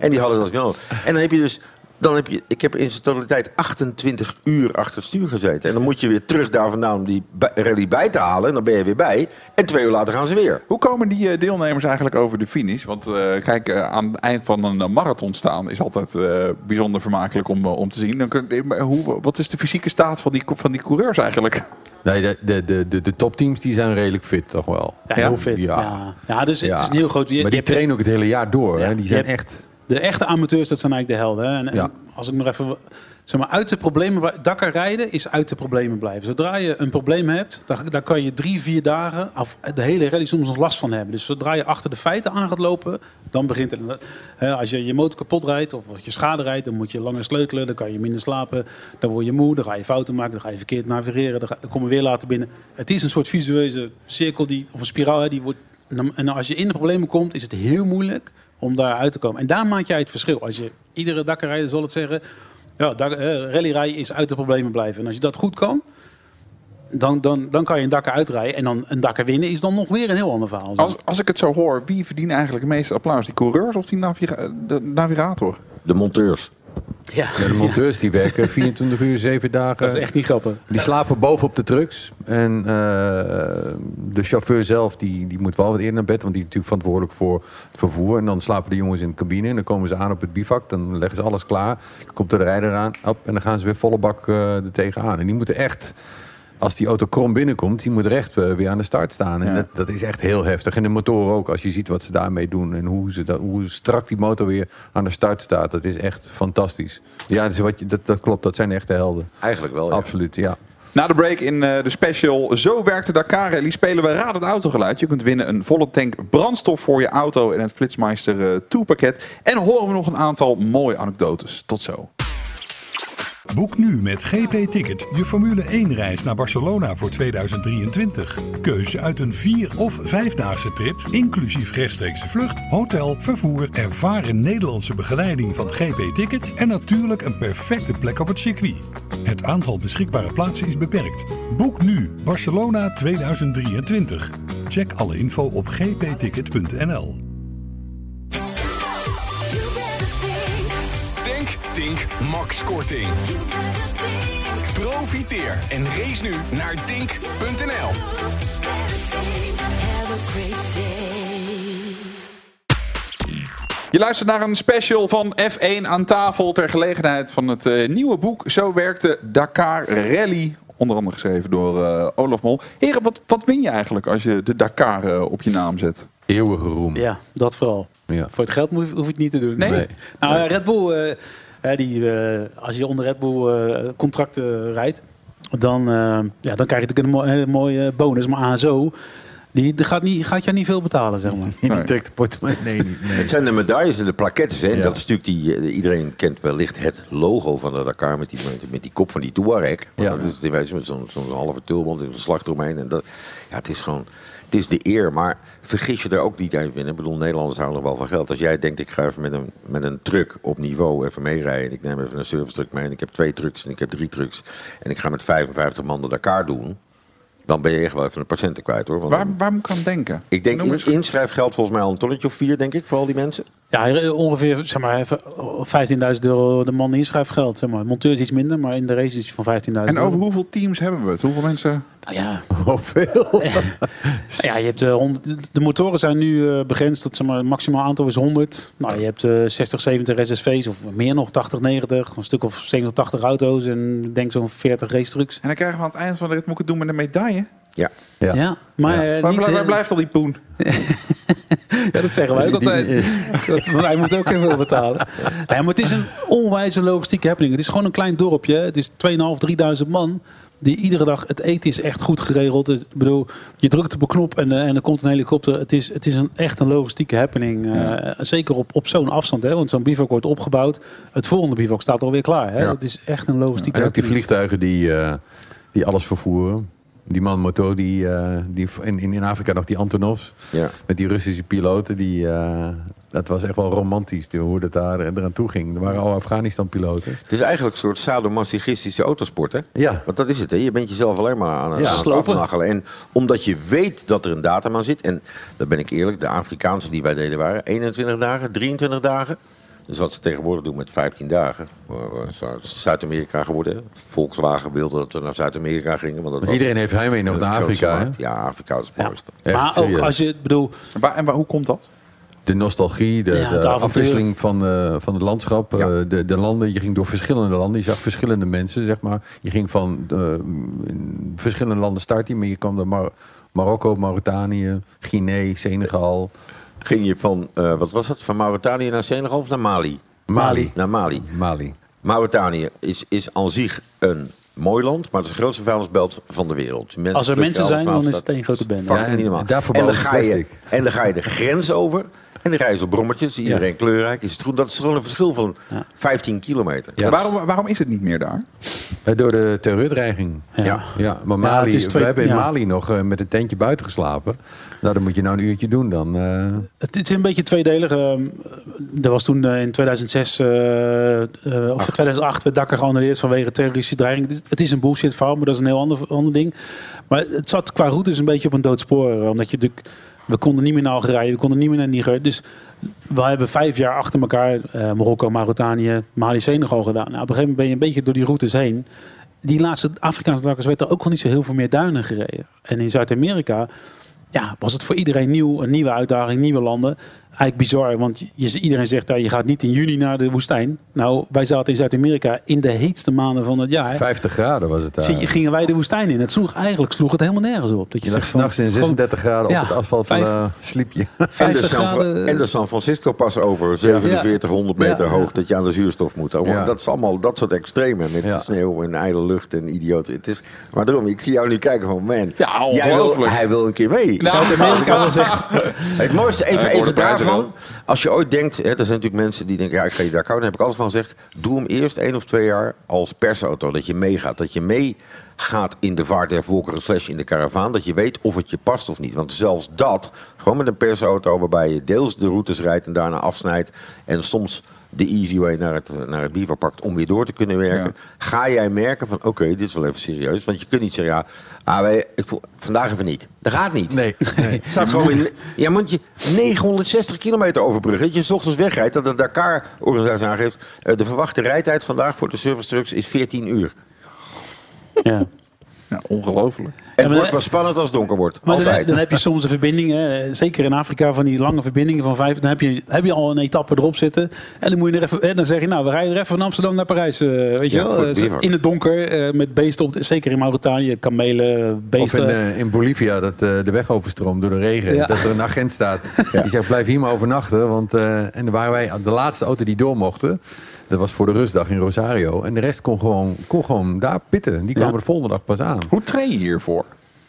En die hadden dat genomen. En dan heb je dus... Dan heb je, ik heb in zijn totaliteit 28 uur achter het stuur gezeten. En dan moet je weer terug daar vandaan om die bij- rally bij te halen. En dan ben je weer bij. En twee uur later gaan ze weer. Hoe komen die eh, deelnemers eigenlijk over de finish? Want eh, kijk, eh, aan het eind van een marathon staan is altijd eh, bijzonder vermakelijk om, om te zien. Dan kun, maar hoe, wat is de fysieke staat van die, van die coureurs eigenlijk? Nee, de, de, de, de, de topteams die zijn redelijk fit, toch wel. Ja, heel fit. Ja. Ja, ja. dus het Ja. is een heel groot... je- maar die trainen ook het hele jaar door. Ja, Hè? Die je zijn hebt- echt... De echte amateurs, dat zijn eigenlijk de helden. Hè? En, en Ja. als ik nog even... Zeg maar, uit de problemen... Dakar rijden is uit de problemen blijven. Zodra je een probleem hebt, daar, daar kan je drie, vier dagen... of de hele rally soms nog last van hebben. Dus zodra je achter de feiten aan gaat lopen, dan begint het. Hè, als je je motor kapot rijdt of als je schade rijdt... dan moet je langer sleutelen, dan kan je minder slapen. Dan word je moe, dan ga je fouten maken, dan ga je verkeerd navigeren. Dan, ga, dan kom je weer later binnen. Het is een soort visueuze cirkel, die, of een spiraal, hè, die wordt... En als je in de problemen komt, is het heel moeilijk om daar uit te komen. En daar maak jij het verschil. Als je iedere Dakar-rijder zal het zeggen... Ja, dak- eh, rallyrijden is uit de problemen blijven. En als je dat goed kan, dan, dan, dan kan je een Dakar uitrijden. En dan een Dakar winnen is dan nog weer een heel ander verhaal. Als, als ik het zo hoor, wie verdient eigenlijk het meeste applaus? Die coureurs of die naviga- de navigator? De monteurs. Ja, Ja, de monteurs die werken 24 uur, 7 dagen. dat is echt niet grappig. Die slapen boven op de trucks. En eh, de chauffeur zelf die, die moet wel wat eerder naar bed. Want die is natuurlijk verantwoordelijk voor het vervoer. En dan slapen de jongens in de cabine. En dan komen ze aan op het bivak. Dan leggen ze alles klaar. Dan komt de rijder aan. Op, en dan gaan ze weer volle bak eh er tegenaan. En die moeten echt als die auto krom binnenkomt, die moet recht eh, weer aan de start staan. En Ja. dat, dat is echt heel heftig. En de motor ook, als je ziet wat ze daarmee doen en hoe, ze dat, hoe strak die motor weer aan de start staat. Dat is echt fantastisch. Ja, dat, is wat je, dat, dat klopt. Dat zijn echte helden. Eigenlijk wel, ja. Absoluut, ja. Na de break in eh, de special Zo werkt de Dakar Rally spelen we Raad het Autogeluid. Je kunt winnen een volle tank brandstof voor je auto en het Flitsmeister eh, 2 pakket. En horen we nog een aantal mooie anekdotes. Tot zo. Boek nu met GP Ticket je Formule 1 reis naar Barcelona voor 2023. Keuze uit een vier- of vijfdaagse trip, inclusief rechtstreekse vlucht, hotel, vervoer, ervaren Nederlandse begeleiding van GP Ticket en natuurlijk een perfecte plek op het circuit. Het aantal beschikbare plaatsen is beperkt. Boek nu Barcelona 2023. Check alle info op gpticket.nl. Tink, Max Korting. Profiteer en race nu naar dink.nl. Je luistert naar een special van F1 aan tafel ter gelegenheid van het eh, nieuwe boek Zo werkte Dakar Rally. Onder andere geschreven door eh, Olaf Mol. Heren, wat, wat win je eigenlijk als je de Dakar eh, op je naam zet? Eeuwige roem. Ja, dat vooral. Ja. Voor het geld hoef, hoef je het niet te doen. Nee? Nee. Nou, ja, Red Bull, eh, hè, die, eh, als je onder Red Bull eh, contracten rijdt, dan, eh, ja, dan krijg je natuurlijk een, mo- hele mooie bonus. Maar ASO, die, die gaat, niet, gaat jou niet veel betalen, zeg maar. Die trekt de portemonnee. Nee, niet. Nee. Het zijn de medailles en de plaquettes. Hè? Ja. Dat is natuurlijk die, iedereen kent wellicht het logo van de Dakar met die, met, met die kop van die Touareg. Ja. Dat is met zo'n zo'n halve tulband en een slag eromheen. En dat, ja, het is gewoon, het is de eer. Maar vergis je er ook niet even in. Ik bedoel, Nederlanders houden nog wel van geld. Als jij denkt, ik ga even met een, met een truck op niveau even meerijden. En ik neem even een service truck mee. En ik heb twee trucks en ik heb drie trucks. En ik ga met 55 man de Dakar doen. Dan ben je echt wel even een patiënten kwijt hoor. Want Waar, waar moet ik aan denken? ik denk in, inschrijfgeld volgens mij al een tonnetje of vier, denk ik, voor al die mensen. Ja, ongeveer zeg maar, even 15.000 euro de man inschrijfgeld. Zeg maar. Monteur is iets minder, maar in de race is het van 15.000 En euro. over hoeveel teams hebben we het? Hoeveel mensen? Nou ja, Hoeveel? ja, je hebt, 100 de motoren zijn nu eh, begrensd tot zeg maar, het maximaal aantal is 100. Nou, je hebt eh 60, 70 SSV's of meer nog, 80, 90. Een stuk of 87 auto's en denk zo'n 40 race trucks. En dan krijgen we aan het eind van de rit, moet ik het doen met een medaille? Ja. Ja. Ja, maar Ja. eh, Waar, niet, waar blijft al die poen? Ja, dat zeggen wij ook altijd. Dat, want hij moet ook heel veel betalen. Ja, maar het is een onwijze logistieke happening. Het is gewoon een klein dorpje. Het is 2.500, 3.000 man. Die iedere dag, het eten is echt goed geregeld. Het- Ik bedoel, je drukt op een knop en, eh, en er komt een helikopter. Het is, het is een, echt een logistieke happening. eh, zeker op, op zo'n afstand. Hè, want zo'n bivak wordt opgebouwd. Het volgende bivak staat alweer klaar. Hè. Het is echt een logistieke En ook die happening. vliegtuigen die, eh, die alles vervoeren. Die man Moto, die, eh, die in, in Afrika nog die Antonovs. Ja. Met die Russische piloten. Die, eh, dat was echt wel romantisch die- hoe dat daar eraan toe ging. Er waren al Afghanistan-piloten. Het is eigenlijk een soort sadomasochistische autosport, hè? Ja. Want dat is het, hè? Je bent jezelf alleen maar aan, Ja. aan het Slopen. afnachelen. En omdat je weet dat er een datum aan zit... en dan ben ik eerlijk, de Afrikaanse die wij deden waren... 21 dagen, 23 dagen. Dus wat ze tegenwoordig doen met 15 dagen. eh, Zuid-Amerika geworden. Volkswagen wilde dat we naar Zuid-Amerika gingen. Want dat was Iedereen heeft heimwee nog naar Afrika. Ja, Afrika is het Ja. mooiste. Echt maar ook serieus. als je, bedoel, Waar, en waar, hoe komt dat? De nostalgie, de, Ja, afwisseling van, eh, van het landschap, Ja. eh, de, de landen. Je ging door verschillende landen, je zag verschillende mensen, zeg maar. Je ging van eh, in verschillende landen starten, maar je kwam door Mar- Marokko, Mauritanië, Guinea, Senegal, Ging je van, eh, wat was het, van Mauritanië naar Senegal of naar Mali? Mali. Naar Mali. Mali. Mauritanië is, is aan zich een mooi land, maar het is de grootste vuilnisbelt van de wereld. Mensen als er mensen zijn, dan is het één grote bende. Ja, en niet normaal. daarvoor en, dan ga je, en dan ga je de grens over. En dan rijden op brommetjes. Iedereen kleurrijk. Is het goed? Dat is gewoon een verschil van 15 kilometer. Ja. Waarom, waarom is het niet meer daar? Eh, Door de terreurdreiging. Ja. Ja, maar Mali, twee- we hebben in ja. Mali nog eh, met een tentje buiten geslapen. Nou, dan moet je nou een uurtje doen dan. eh, Het, het is een beetje tweedelig. ehm, er was toen eh, in 2006 eh, eh, of 2008 werd Dakar geannuleerd vanwege terroristische dreiging. Het is- Het is een bullshit verhaal, maar dat is een heel ander, ander ding. Maar het zat qua routes een beetje op een dood spoor. eh, Omdat je natuurlijk, we konden niet meer naar Algerije, we konden niet meer naar Niger. Dus we hebben vijf jaar achter elkaar eh, Marokko, Mauritanië, Mali, Senegal gedaan. Nou, op een gegeven moment ben je een beetje door die routes heen. Die laatste Afrikaanse Dakars werd er ook wel niet zo heel veel meer duinen gereden. En in Zuid-Amerika ja, was het voor iedereen nieuw, een nieuwe uitdaging, nieuwe landen. Eigenlijk bizar, want je, iedereen zegt dat je gaat niet in juni naar de woestijn. Nou, wij zaten in Zuid-Amerika in de heetste maanden van het jaar. 50 graden was het daar. Zit je, gingen wij de woestijn in. Het sloeg, eigenlijk sloeg het helemaal nergens op. Dat je lag s'nachts in gewoon- 36 graden Ja, op het asfalt vijf- van, eh, sliep je. En de, 50 San, graden. en de San Francisco pas over 4700 meter Ja. hoog dat je aan de zuurstof moet. Oh, Ja. Dat is allemaal dat soort extremen met Ja. sneeuw en ijle lucht en idioten. Het is, maar daarom, ik zie jou nu kijken van man, Ja, jij wil, hij wil een keer mee. Zuid-Amerika wil zeggen, Het mooiste, even, Hij even wordt Als je ooit denkt, hè, er zijn natuurlijk mensen die denken, ja, ik ga je daar kouden. Dan heb ik altijd van gezegd, doe hem eerst één of twee jaar als persauto. Dat je meegaat. Dat je meegaat in de vaart der volkeren slash in de karavaan. Dat je weet of het je past of niet. Want zelfs dat, gewoon met een persauto waarbij je deels de routes rijdt en daarna afsnijdt. En soms de easy way naar het, naar het bivak pakt om weer door te kunnen werken. Ga jij merken van, oké, dit is wel even serieus. Want je kunt niet zeggen, ja, ah, wij, ik voel, vandaag even niet. Dat gaat niet. Nee, nee. Staat gewoon in. Ja, moet je 960 kilometer overbruggen. Dat je 's ochtends wegrijdt. Dat de Dakar-organisatie aangeeft. eh, de verwachte rijtijd vandaag voor de service trucks is 14 uur. ja. Ja, ongelooflijk. En het wordt wel spannend als het donker wordt. Maar dan, Altijd. dan heb je soms een verbinding, hè, zeker in Afrika, van die lange verbindingen van vijf. Dan heb je, heb je al een etappe erop zitten. En dan, moet je er even, hè, dan zeg je, nou, we rijden er even van Amsterdam naar Parijs. eh, weet je Ja, wel, Eh, in het donker, eh, met beesten op. Zeker in Mauritanië, kamelen, Of beesten. in, eh, in Bolivia, dat eh, de weg overstroomt door de regen. Ja. Dat er een agent staat. Die zegt, blijf hier maar overnachten. Want, eh, en dan waren wij de laatste auto die door mochten. Dat was voor de rustdag in Rosario. En de rest kon gewoon, kon gewoon daar pitten. Die kwamen Ja. de volgende dag pas aan. Hoe train je hiervoor?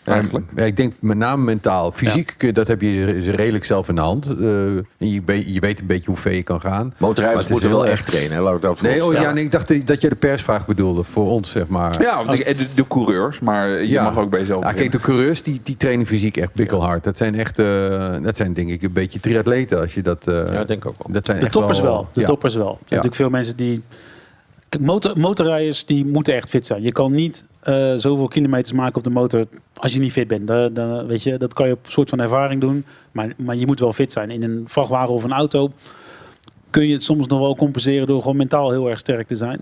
Eigenlijk. Ja, ik denk met name mentaal. Fysiek, dat heb je redelijk zelf in de hand. Eh, en je, be- je weet een beetje hoe ver je kan gaan. Maar Motorrijders moeten wel echt trainen. hè. Laat ik dat Nee, oh, ja, nee, ik dacht dat je de persvraag bedoelde voor ons, zeg maar. Ja, want de, de, de coureurs, maar je Ja. mag ook bij jezelf Ja, kijk, de coureurs die, die trainen fysiek echt pikkelhard. Dat zijn echt, eh, dat zijn denk ik een beetje triatleten als je dat. eh, Ja, denk ik ook wel. Dat zijn de echt toppers wel. De ja. toppers wel. Er zijn natuurlijk veel mensen die... Motor, motorrijders die moeten echt fit zijn. Je kan niet eh, zoveel kilometers maken op de motor als je niet fit bent. Dan, dan, weet je, dat kan je op een soort van ervaring doen. Maar, maar je moet wel fit zijn. In een vrachtwagen of een auto kun je het soms nog wel compenseren door gewoon mentaal heel erg sterk te zijn.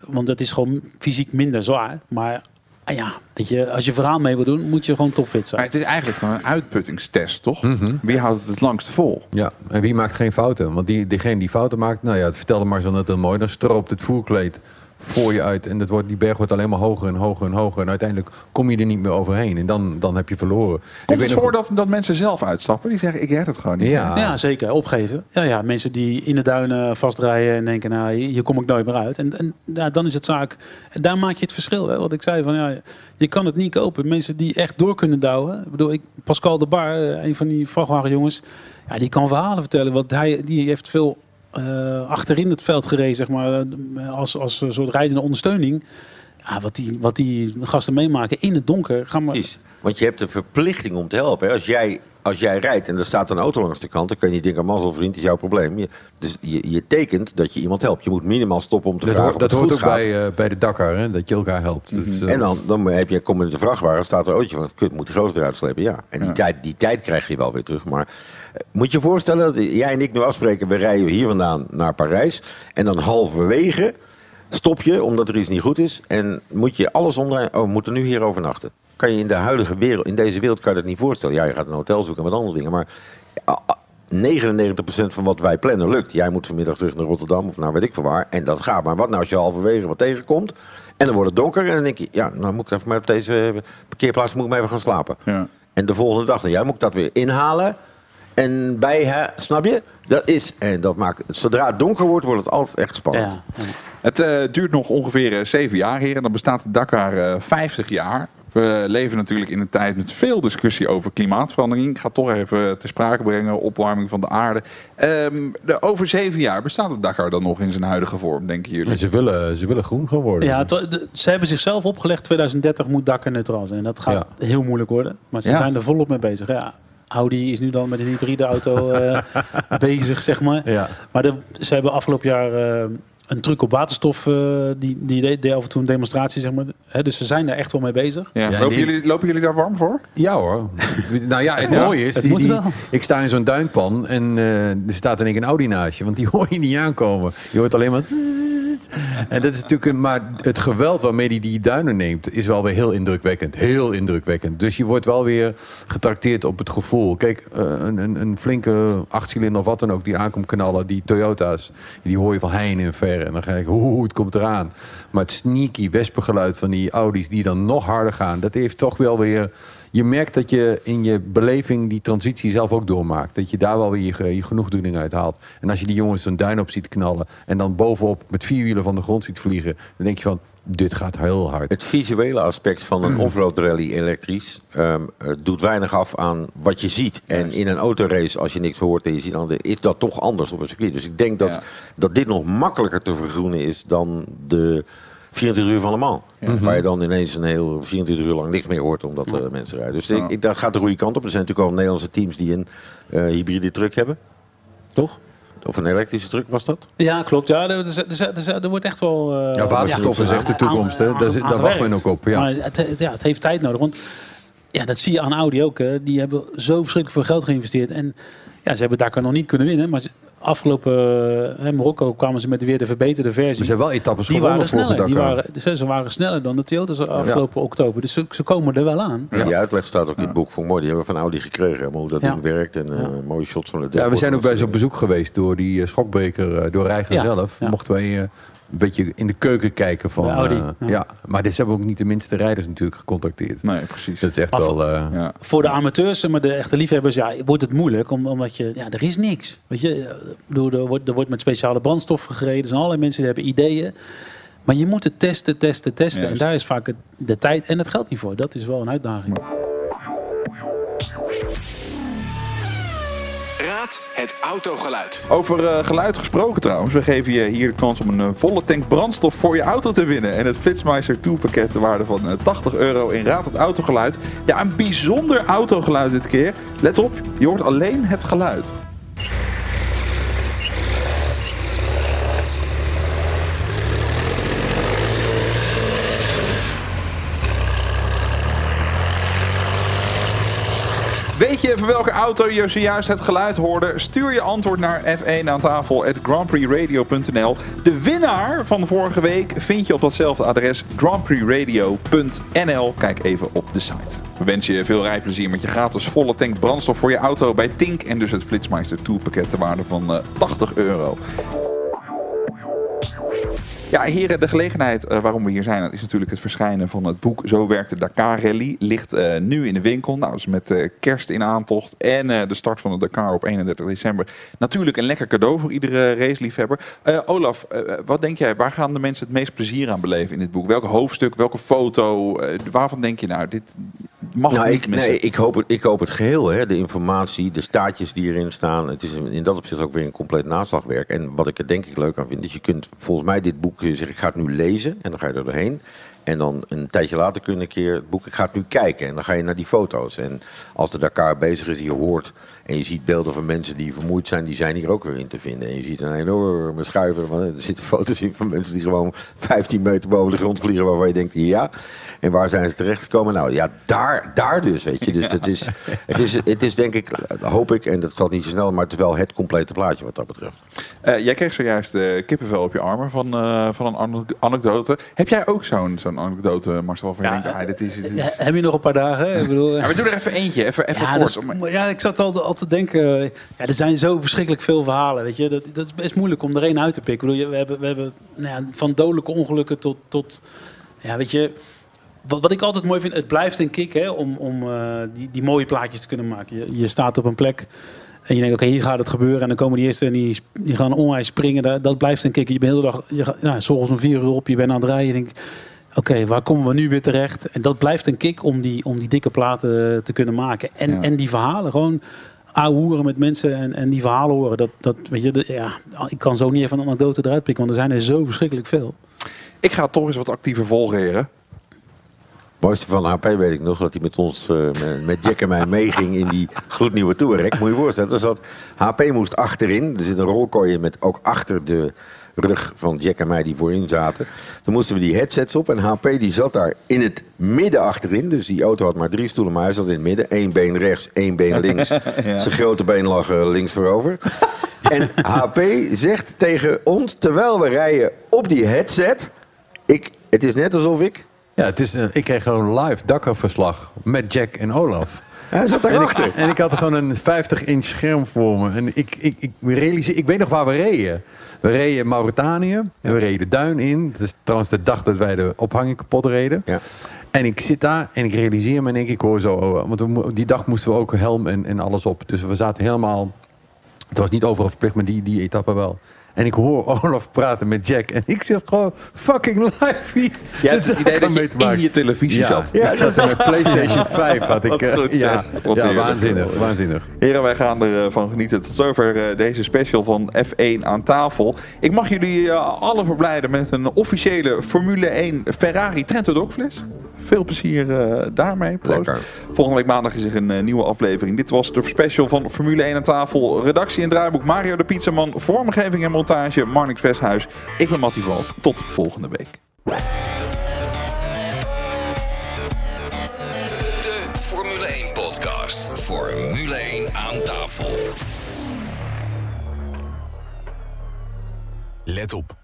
Want dat is gewoon fysiek minder zwaar. Maar ah ja, weet je, als je verhaal mee wil doen, moet je gewoon topfit zijn. Maar het is eigenlijk gewoon een uitputtingstest, toch? Mhm. Wie houdt het het langste vol? Ja, en wie maakt geen fouten? Want die, diegene die fouten maakt, nou ja, vertelde maar zo net heel mooi. Dan stroopt het voerkleed voor je uit. En dat wordt, die berg wordt alleen maar hoger en hoger en hoger. En uiteindelijk kom je er niet meer overheen. En dan, dan heb je verloren. Komt weet het nog- voor dat, dat mensen zelf uitstappen? Die zeggen, ik red het gewoon niet. Ja, Ja, zeker. Opgeven. Ja, ja, mensen die in de duinen vastrijden en denken, nou, hier hier kom ik nooit meer uit. En, en ja, dan is het zaak. En daar maak je het verschil. Hè? Wat ik zei, van, ja, je kan het niet kopen. Mensen die echt door kunnen douwen. Ik bedoel, ik, Pascal de Bar, eh, een van die vrachtwagenjongens, ja, die kan verhalen vertellen. Want hij die heeft veel eh, achterin het veld gereden, zeg maar, eh, als, als een soort rijdende ondersteuning. Ja, wat, die, wat die gasten meemaken in het donker. Ga maar, Precies. Want je hebt een verplichting om te helpen. hè. Als jij, als jij rijdt en er staat een auto langs de kant, dan kun je niet denken, mazzel vriend, is jouw probleem. Je, dus je, je tekent dat je iemand helpt. Je moet minimaal stoppen om te dat vragen hoort, dat of het hoort goed ook gaat. bij, eh, bij de Dakar, hè, dat je elkaar helpt. Dus, eh, En dan, dan heb je, kom je in de vrachtwagen, staat er een ootje van, kut, moet die gozer eruit slepen. Ja, en die, Tijd, die tijd krijg je wel weer terug. Maar moet je je voorstellen, dat jij en ik nu afspreken, we rijden hier vandaan naar Parijs. En dan halverwege stop je, omdat er iets niet goed is. En moet je alles onder, oh, we moeten nu hier overnachten. Kan je in de huidige wereld, in deze wereld kan je dat niet voorstellen. Ja, je gaat een hotel zoeken en wat andere dingen. Maar ah, ah, 99% van wat wij plannen lukt. Jij moet vanmiddag terug naar Rotterdam of naar weet ik veel waar. En dat gaat. Maar wat nou als je halverwege wat tegenkomt. En dan wordt het donker. En dan denk je, ja, nou moet ik even maar op deze parkeerplaats moet ik maar even gaan slapen. Ja. En de volgende dag, nou, jij moet ik dat weer inhalen. En bij, hè, snap je? Dat is, en dat maakt, zodra het donker wordt, wordt het altijd echt spannend. ja, ja. Het eh, duurt nog ongeveer eh, zeven jaar hier en dan bestaat de Dakar eh 50 jaar. We leven natuurlijk in een tijd met veel discussie over klimaatverandering. Ik ga toch even te sprake brengen, opwarming van de aarde. Ehm, de, over zeven jaar bestaat de Dakar dan nog in zijn huidige vorm, denken jullie? ze, willen, ze willen groen gaan worden. Ja, het- de- ze hebben zichzelf opgelegd 2030 moet Dakar neutraal zijn. En dat gaat heel moeilijk worden. Maar ze Ja. zijn er volop mee bezig. Ja, Audi is nu dan met een hybride auto eh, bezig, zeg maar. Ja. Maar de- ze hebben afgelopen jaar eh, een truc op waterstof. eh, die die deed, deed af en toe een demonstratie, zeg maar. Hè, dus ze zijn er echt wel mee bezig. Ja, Ja, lopen, die- jullie, lopen jullie daar warm voor? Ja hoor. nou ja, het Ja, mooie is, het die, moet die- wel. ik sta in zo'n duinpan en eh, er staat in één keer een Audi naast je. Want die hoor je niet aankomen. Je hoort alleen maar... En dat is natuurlijk een, maar het geweld waarmee hij die duinen neemt, is wel weer heel indrukwekkend. Heel indrukwekkend. Dus je wordt wel weer getrakteerd op het gevoel. Kijk, eh, een, een, een flinke achtcilinder of wat dan ook die aankomt knallen, die Toyota's, die hoor je van heine en ver. En dan ga ik, hoe het komt eraan. Maar het sneaky wespengeluid van die Audi's die dan nog harder gaan, dat heeft toch wel weer je merkt dat je in je beleving die transitie zelf ook doormaakt. Dat je daar wel weer je, je genoegdoening uit haalt. En als je die jongens een duin op ziet knallen... en dan bovenop met vier wielen van de grond ziet vliegen... dan denk je van, dit gaat heel hard. Het visuele aspect van een offroad rally elektrisch ehm, eh, doet weinig af aan wat je ziet. En in een autorace, als je niks hoort en je ziet dan, is dat toch anders op een circuit. Dus ik denk dat, Ja. dat dit nog makkelijker te vergroenen is dan de 24 uur van Le Mans. Waar je dan ineens een heel 24 uur lang niks meer hoort omdat eh, mensen rijden. Dus ik, ik, dat gaat de goede kant op. Er zijn natuurlijk al Nederlandse teams die een eh, hybride truck hebben. Toch? Of een elektrische truck was dat? Ja, klopt. Ja, er, er, er, er- er wordt echt wel... eh, Ja, waterstof is echt de toekomst, hè. aan- Daar zit- aan daar wacht men ook op, ja. Maar het, het- ja, het heeft tijd nodig. Want ja, dat zie je aan Audi ook. Hè. Die hebben zo verschrikkelijk veel geld geïnvesteerd. En ja, ze hebben Dakar nog niet kunnen winnen. Maar ze- afgelopen hè, Marokko kwamen ze met weer de verbeterde versie. Er zijn wel etappes die gewonnen waren sneller. Die waren, dus ze waren sneller dan de Toyota's afgelopen oktober. Dus ze, ze komen er wel aan. Die uitleg staat ook in het boek voor mooi. Die hebben we van Audi gekregen. helemaal Hoe dat Ja. ding werkt en eh, mooie shots van het Ja, we zijn ook bij ze op bezoek geweest door die eh, schokbreker, eh, door Reiger Ja, zelf. ja. Mochten wij eh, een beetje in de keuken kijken van... De Audi, eh, ja. ja. maar dit hebben ook niet de minste rijders natuurlijk gecontacteerd. Nee, precies. Dat is echt Maar wel... eh, Ja. Voor de amateurs, maar de echte liefhebbers, ja, wordt het moeilijk. om- Omdat je, ja, er is niks. Weet je, bedoel, er wordt, er wordt met speciale brandstoffen gereden. Er zijn allerlei mensen die hebben ideeën. Maar je moet het testen, testen, testen. Juist. En daar is vaak de tijd en het geld niet voor. Dat is wel een uitdaging. Het autogeluid. Over eh, geluid gesproken trouwens. We geven je hier de kans om een eh, volle tank brandstof voor je auto te winnen. En het Flitsmeister 2 pakket ter waarde van eh, 80 euro in Raad het autogeluid. Ja, een bijzonder autogeluid dit keer. Let op, je hoort alleen het geluid. Weet je van welke auto je zojuist het geluid hoorde? Stuur je antwoord naar F1 aan tafel at grandprixradio.nl. De winnaar van vorige week vind je op datzelfde adres grandprixradio.nl. Kijk even op de site. We wensen je veel rijplezier met je gratis volle tank brandstof voor je auto bij Tink. En dus het Flitsmeister 2 pakket ter waarde van eh, 80 euro. Ja, heren, de gelegenheid eh, waarom we hier zijn, dat is natuurlijk het verschijnen van het boek Zo werkt de Dakar Rally. Ligt eh, nu in de winkel. Nou, dus met eh, kerst in aantocht en de start van de Dakar op 31 december. Natuurlijk een lekker cadeau voor iedere raceliefhebber. Olaf, wat denk jij, waar gaan de mensen het meest plezier aan beleven in dit boek? Welke hoofdstuk, welke foto, waarvan denk je nou, dit mag Nou, niet ik, missen? nee, ik, hoop het, ik hoop het geheel. Hè. De informatie, de staatjes die erin staan. Het is in dat opzicht ook weer een compleet naslagwerk. En wat ik er denk ik leuk aan vind, is je kunt volgens mij dit boek je zeggen, ik ga het nu lezen. En dan ga je er doorheen. En dan een tijdje later kun je een keer het boek, ik ga het nu kijken. En dan ga je naar die foto's. En als de Dakar bezig is, je hoort en je ziet beelden van mensen die vermoeid zijn, die zijn hier ook weer in te vinden. En je ziet een enorme schuiver. Van, er zitten foto's in van mensen die gewoon 15 meter boven de grond vliegen, waarvan je denkt, ja. En waar zijn ze terechtgekomen? Nou ja, daar, daar dus, weet je. Dus het, is, het, is, het is denk ik, hoop ik, en dat zal niet zo snel, maar het is wel het complete plaatje wat dat betreft. Eh, jij kreeg zojuist eh, kippenvel op je armen van, eh, van een ane- anekdote. Heb jij ook zo'n zo'n anekdote, Marcel, je Ja, denkt, ah, dit is... Dit is... Ja, heb je nog een paar dagen? Ik bedoel, Ja, maar doe er even eentje, even, even ja, kort. om- ja, ik zat altijd, altijd te denken. eh, Ja, er zijn zo verschrikkelijk veel verhalen. Weet je? Dat, dat is best moeilijk om er één uit te pikken. Ik bedoel, je- we hebben, we hebben nou ja, van dodelijke ongelukken tot. tot ja, weet je, wat, wat ik altijd mooi vind, het blijft een kick hè, om, om eh, die, die mooie plaatjes te kunnen maken. Je, je staat op een plek en je denkt, oké, hier gaat het gebeuren. En dan komen die eerste en die, die gaan onwijs springen. Dat, dat blijft een kick. Je bent de hele dag, je, gaat- ja, s'ochtends om vier uur op, je bent aan het rijden. Je denkt, oké, waar komen we nu weer terecht? En dat blijft een kick om die, om die dikke platen te kunnen maken. En, Ja. en die verhalen, gewoon ouwehoeren met mensen en, en die verhalen horen. Dat, dat, weet je, ja, ik kan zo niet even een anekdote eruit pikken, want er zijn er zo verschrikkelijk veel. Ik ga toch eens wat actiever volgen, heren. Het mooiste van HP weet ik nog, dat hij met ons, eh, met, Jack en mij meeging in die gloednieuwe Touareg. Moet je je voorstellen, dus dat HP moest achterin. Er zit een rolkooien met ook achter de rug van Jack en mij die voorin zaten. Toen moesten we die headsets op en HP die zat daar in het midden achterin. Dus die auto had maar drie stoelen, maar hij zat in het midden. Eén been rechts, één been links. Zijn grote been lag eh, links voorover. En HP zegt tegen ons, terwijl we rijden op die headset... Ik, het is net alsof ik... Ja, het is, eh, ik kreeg gewoon live Dakar-verslag met Jack en Olaf. Hij zat En daarachter. ik, en ik had er gewoon een 50-inch scherm voor me. En ik, ik, ik, realiseer, ik weet nog waar we reden. We reden in Mauritanië en we reden de duin in. Het is trouwens de dag dat wij de ophanging kapot reden. Ja. En ik zit daar en ik realiseer me en denk ik hoor zo... oh, want we die dag moesten we ook helm en, en alles op. Dus we zaten helemaal... Het was niet overal verplicht, maar die, die etappe wel. En ik hoor Olaf praten met Jack. En ik zit gewoon fucking live hier. Jij hebt het idee dat je te in je televisie ja. zat. Ja, ik zat in mijn PlayStation 5. Had ik, eh, goed, zeg. ja, Wat ja heerlijk. waanzinnig, waanzinnig. Heren, wij gaan ervan genieten. Tot zover eh, deze special van F1 aan tafel. Ik mag jullie eh, alle verblijden met een officiële Formule 1 Ferrari Trento Dogfles. Veel plezier eh, daarmee. Volgende week maandag is er een eh, nieuwe aflevering. Dit was de special van Formule 1 aan tafel. Redactie en draaiboek Mario de Pizzaman. Vormgeving en montage Marnix Westhuis. Ik ben Mattie Valk. Tot volgende week. De Formule 1 podcast. Formule 1 aan tafel. Let op.